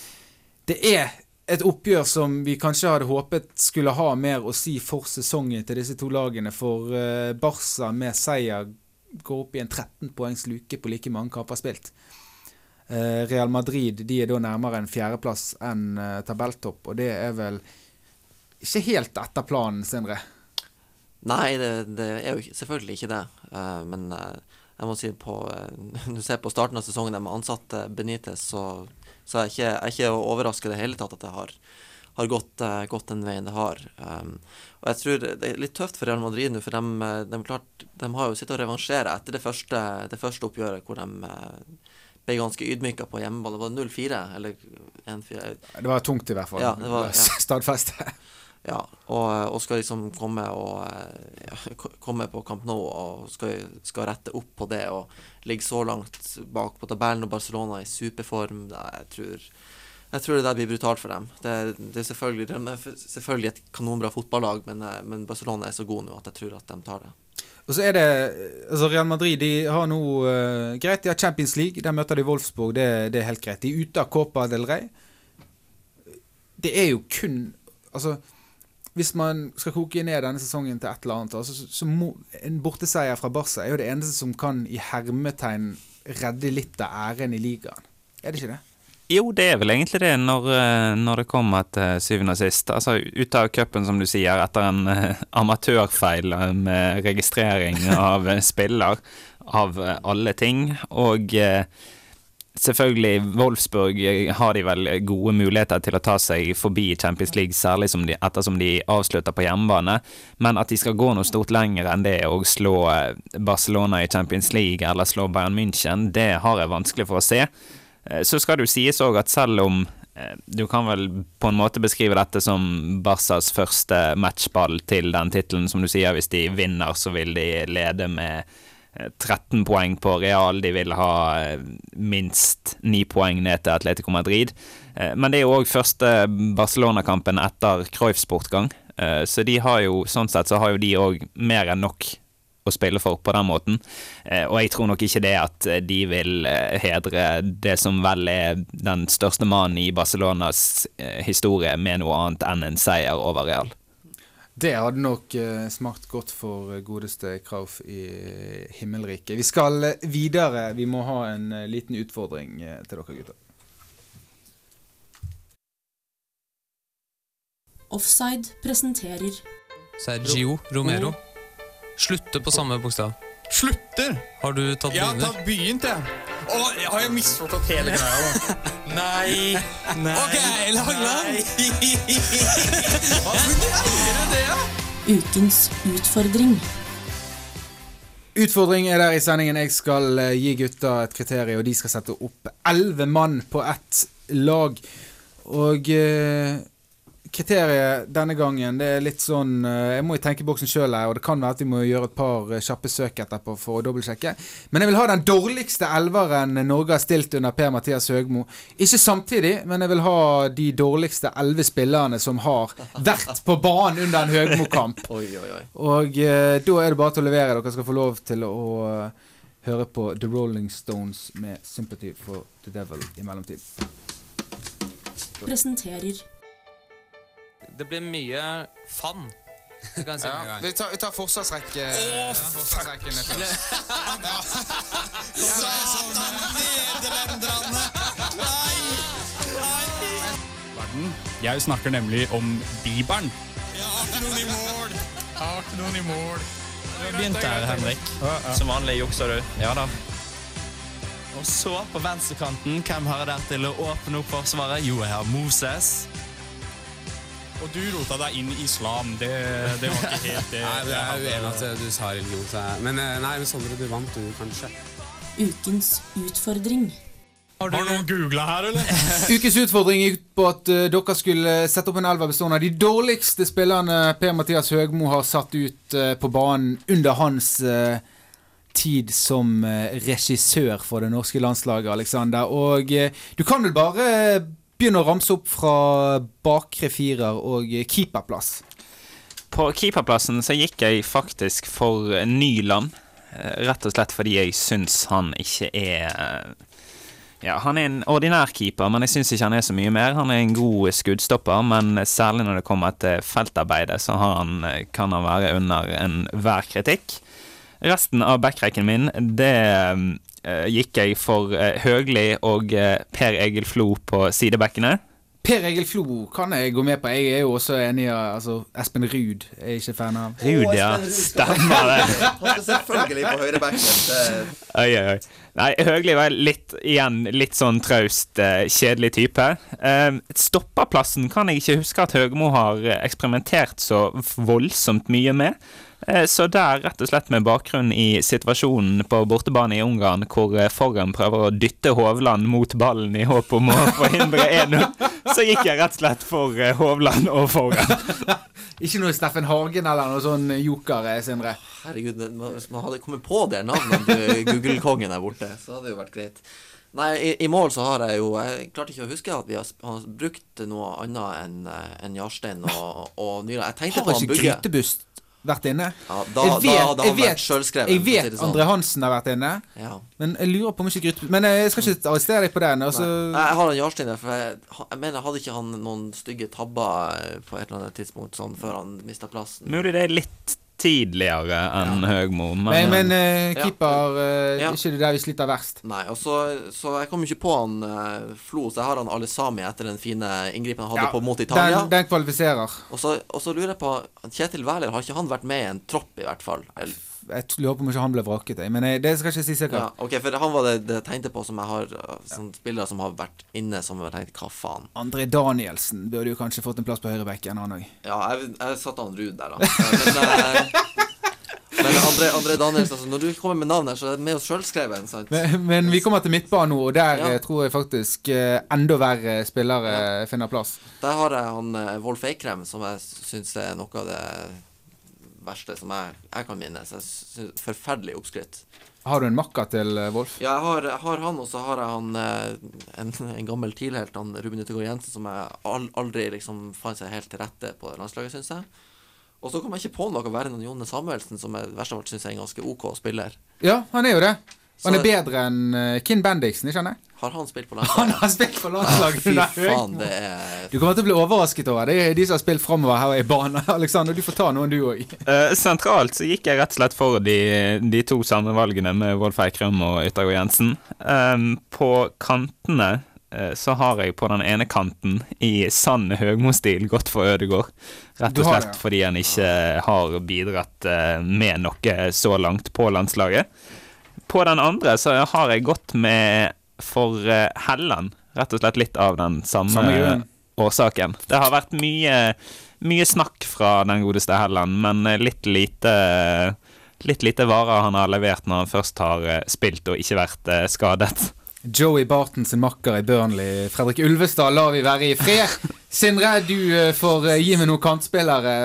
Det er et oppgjør som vi kanskje hadde håpet skulle ha mer å si for sesongen til disse to lagene, for eh, Barca med seier går opp i en 13 poengs luke på like mange kamper spilt. Eh, Real Madrid de er da nærmere en fjerdeplass enn eh, tabelltopp, og det er vel ikke helt etter planen, Sindre. Nei, det, det er jo selvfølgelig ikke det. Eh, men eh, jeg må si på eh, Når du ser på starten av sesongen de ansatte Benitez, så, så er jeg ikke, jeg er ikke overrasket i det hele tatt at det har, har gått, gått den veien det har. Um, og jeg tror det er litt tøft for Real Madrid nå, for de, de, klart, de har jo sittet og revansjert etter det første, det første oppgjøret hvor de ble ganske ydmyka på hjemmeball. Det var 0-4 eller 1-4. Det var tungt, i hvert fall. Ja, det var- ja. Stadfeste. Ja, og, og skal liksom komme og eh, ja, komme på Camp Nou og skal, skal rette opp på det og ligge så langt bak på tabellen og Barcelona i superform. Jeg, tror, jeg tror det der blir brutalt for dem. Det, det er selvfølgelig, de er selvfølgelig et kanonbra fotballag, men, eh, men Barcelona er så god nå at jeg tror at de tar det. Og så er det altså Real Madrid de har nå uh, Greit, de har Champions League. Der møter de Wolfsburg. Det, det er helt greit. De er ute av Copa del Rey. Det er jo kun Altså hvis man skal koke ned denne sesongen til et eller annet, altså, så, så må, en borteseier fra Barca er jo det eneste som kan i hermetegn redde litt av æren i ligaen. Er det ikke det? Jo, det er vel egentlig det, når, eh, når det kommer til syvende og sist. Altså ut av cupen, som du sier, etter en eh, amatørfeil eh, med registrering av spiller, av alle ting. Og eh, selvfølgelig, Wolfsburg eh, har de vel gode muligheter til å ta seg forbi Champions League, særlig de, ettersom de avslutter på hjemmebane. Men at de skal gå noe stort lenger enn det og slå eh, Barcelona i Champions League eller slå Bayern München, det har jeg vanskelig for å se. Eh, Så skal det jo sies òg at selv om du kan vel på en måte beskrive dette som Barcas første matchball til den tittelen, som du sier, hvis de vinner, så vil de lede med 13 poeng på Real. De vil ha eh, minst 9 poeng ned til Atletico Madrid. Eh, Men det er jo òg første Barcelona-kampen etter Cruyffs bortgang, Eh, så de har jo, sånn sett så har jo de òg mer enn nok å spille for på den måten. Eh, og jeg tror nok ikke det at eh, de vil eh, hedre det som vel er den største mannen i Barcelonas eh, historie med noe annet enn en seier over Real. Det hadde nok eh, smakt godt for eh, godeste Krauf i himmelriket. Vi skal eh, videre. Vi må ha en eh, liten utfordring eh, til dere gutter. Offside presenterer Sergio Romero. Slutter på samme bokstav. Slutter? Har du tatt Jeg har tatt begynt, jeg. Å, har jeg misforstått hele greia, da? Nei. Nei. Ok, Langland! Greier du det, da? Ukens utfordring. Utfordring er der i sendingen. Jeg skal eh, gi gutta et kriterium, og de skal sette opp elleve mann på ett lag. Og eh, kriteriet denne gangen, det er litt sånn eh, Jeg må i tenkeboksen sjøl her, og det kan være at vi må gjøre et par eh, kjappe søk etterpå for å dobbeltsjekke. Men jeg vil ha den dårligste elveren Norge har stilt under Per-Mathias Høgmo. Ikke samtidig, men jeg vil ha de dårligste elleve spillerne som har vært på banen under en Høgmo-kamp. Og eh, da er det bare til å levere. Dere skal få lov til å eh, høre på The Rolling Stones med 'Sympathy for the Devil' i mellomtiden. Presenterer Det blir mye fun. Jeg gang. vi, tar, vi tar forsvarsrekke. forsvarsrekken Verden. Jeg snakker nemlig om Bibelen. mål. begynte her, Henrik. Som vanlig jukser du. Ja da. Og så, på venstrekanten, hvem har jeg der til å åpne opp forsvaret? Jo, jeg har Moses. Og du rota deg inn i islam. Det, det var ikke helt det. Nei, jeg er uenig at du sa religion. Så jeg, men eh, nei, men Sondre, du vant, du, kanskje. Ukens utfordring. Har du noen googla her, eller? Ukens utfordring gikk på at uh, dere skulle sette opp en elver bestående av de dårligste spillerne Per-Mathias Høgmo har satt ut uh, på banen under hans uh, tid som regissør for det norske landslaget, Alexander. Og du kan vel bare begynne å ramse opp fra bakre firer og keeperplass. På keeperplassen så gikk jeg faktisk for Nyland. eh, Rett og slett fordi jeg syns han ikke er eh, Ja, han er en ordinær keeper, men jeg syns ikke han er så mye mer. Han er en god skuddstopper, men særlig når det kommer til feltarbeidet, så han, eh, kan han være under enhver kritikk. Resten av backrekken min, det eh, gikk jeg for eh, Høgli og eh, Per Egil Flo på sidebekkene. Per Egil Flo kan jeg gå med på. Jeg er jo også enig i altså, Espen Ruud er ikke fan av. Ruud, ja. Stemmer det. Selvfølgelig på høyrebekken. Oi, oi, oi. Nei, Høgli var litt, igjen litt sånn traust, eh, kjedelig type. Stoppaplassen stopperplassen kan jeg ikke huske at Høgmo har eh, eksperimentert så voldsomt mye med. Eh, så der, rett og slett med bakgrunn i situasjonen på bortebane i Ungarn, hvor eh, Forren prøver å dytte Hovland mot ballen i håp om å forhindre 1-0, så gikk jeg rett og slett for eh, Hovland og Forren. Ikke noe Steffen Hagen eller noe sånn joker, Sindre. Herregud, hvis man hadde kommet på det navnet til Google-kongen der borte, så hadde det jo vært greit. Nei, i, i mål så har jeg jo Jeg klarte ikke å huske at vi har, har brukt noe annet enn en Jarstein og, og Nyland. Jeg tenkte Har på han ikke Bugge. Grytebust vært inne? Ja, da- da hadde han vært selvskreven, Jeg for å si vet sånn. André Hansen har vært inne, Ja. men jeg lurer på om ikke Grytebust Men jeg skal ikke arrestere deg på den. Altså, Nei, jeg har en Jarstein der, for jeg, jeg mener, hadde ikke han noen stygge tabber eh, på et eller annet tidspunkt sånn før han mista plassen? Mulig det er litt tidligere enn Høgmo, men, men, men uh, keeper uh, Ja. Ikke det der vi sliter verst. Nei, og så, så jeg kom ikke på han uh, Flo, så jeg har han Alesami etter den fine inngripen han hadde Ja, på mot Italia. Den, den kvalifiserer. Og så, og så lurer jeg på Kjetil Wæler, har ikke han vært med i en tropp, i hvert fall? Eller, Jeg lurer på om ikke han ble vraket, jeg. Men jeg, det skal jeg ikke si ja, sikkert. ok, for han var det, det jeg tenkte på som jeg har sånne spillere som har vært inne, som jeg tenkt hva faen? André Danielsen burde jo kanskje fått en plass på høyrebekken, han òg. Ja, jeg, jeg satte han Ruud der, da. Men, eh, men André, André Danielsen, altså, når du kommer med navn her, så er det med oss sjølskreven? Men, men vi kommer til midtbanen nå, og der Ja. eh, tror jeg faktisk enda verre spillere finner plass. Der har jeg han Wolf Eikrem, som jeg syns er noe av det verste som jeg, jeg kan minnes. Jeg synes, forferdelig oppskrytt. Har du en makka til eh, Wolf? Ja, jeg har, har han, og så har jeg han eh, en, en gammel TIL-helt, han Ruben Utegård Jensen, som jeg aldri liksom fant seg helt til rette på landslaget, syns jeg. Og så kom jeg ikke på noe verre enn Jone Samuelsen, som jeg verst av alt syns er en ganske OK spiller. Ja, han er jo det. Han er bedre enn eh, Kinn Bendiksen, ikke sant? Har han spilt på Han har spilt på landslaget. Fy faen, det er Du kommer til å bli overrasket over det. er de som har spilt framover her i banen. Alexander, du får ta noen, du òg. Uh, sentralt så gikk jeg rett og slett for de, de to samme valgene med Wolf Eikrem og Yttergård Jensen. Um, på kantene uh, så har jeg på den ene kanten i sann Høgmo-stil gått for Ødegård. Rett og slett det, ja. fordi han ikke har bidratt uh, med noe så langt på landslaget. På den andre så har jeg gått med for eh, Helland. Rett og slett litt av den samme, Samme årsaken. Det har vært mye, mye snakk fra den godeste Helland, men eh, litt lite Litt lite varer han har levert når han først har eh, spilt og ikke vært eh, skadet. Joey Barton sin makker i Burnley, Fredrik Ulvestad, lar vi være i fred. Sindre, du eh, får eh, gi meg noen kantspillere.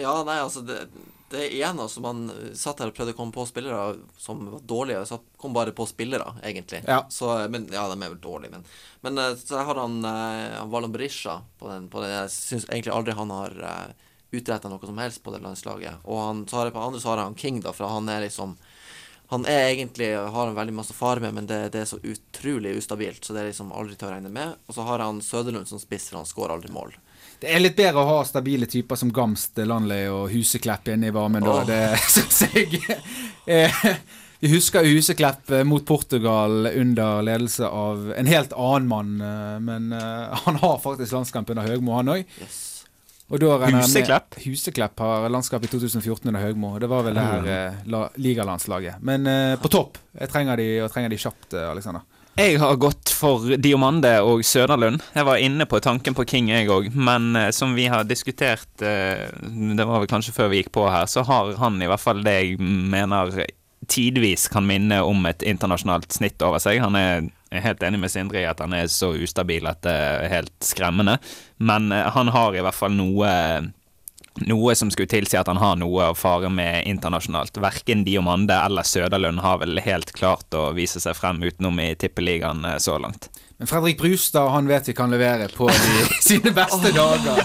Ja, nei, altså det, det er igjen altså Man satt her og prøvde å komme på spillere som var dårlige. satt- kom bare på spillere, egentlig. Ja. Så, men, ja, de er vel dårlige, men, men eh, Så har han, eh, han Valon Berisha på den, på den. Jeg syns egentlig aldri han har uh, utretta noe som helst på det landslaget. Og han, så har jeg på andre så har han King, da, for han er liksom han er egentlig har han veldig masse fare med, men det, det er så utrolig ustabilt, så det er liksom aldri til å regne med. Og så har han Søderlund som spiss, for han skårer aldri mål. Det er litt bedre å ha stabile typer som Gamst, Landley og Huseklepp inne i varmen da. Det syns jeg. Eh, Vi husker Huseklepp eh, mot Portugal under ledelse av en helt annen mann, eh, men han har faktisk landskamp under Høgmo, han òg. Yes. Og da regner med- Huseklepp? Huseklepp har landskap i 2014 under Høgmo. Det var vel det her eh, la, ligalandslaget. Men eh, på topp. Jeg trenger de, og trenger de kjapt, Alexander. Jeg har gått for Diomande og Søderlund. Jeg var inne på tanken på King, jeg òg. Men eh, som vi har diskutert, eh, det var vel kanskje før vi gikk på her, så har han i hvert fall det jeg mener tidvis kan minne om et internasjonalt snitt over seg. Han er helt enig med Sindre i at han er så ustabil at det er helt skremmende. Men eh, han har i hvert fall noe noe som skulle tilsi at han har noe å fare med internasjonalt. Verken Diomande eller Søderlund har vel helt klart å vise seg frem utenom i tippeligaen eh, så langt. Men Fredrik Brustad han vet vi kan levere på de, sine beste dager.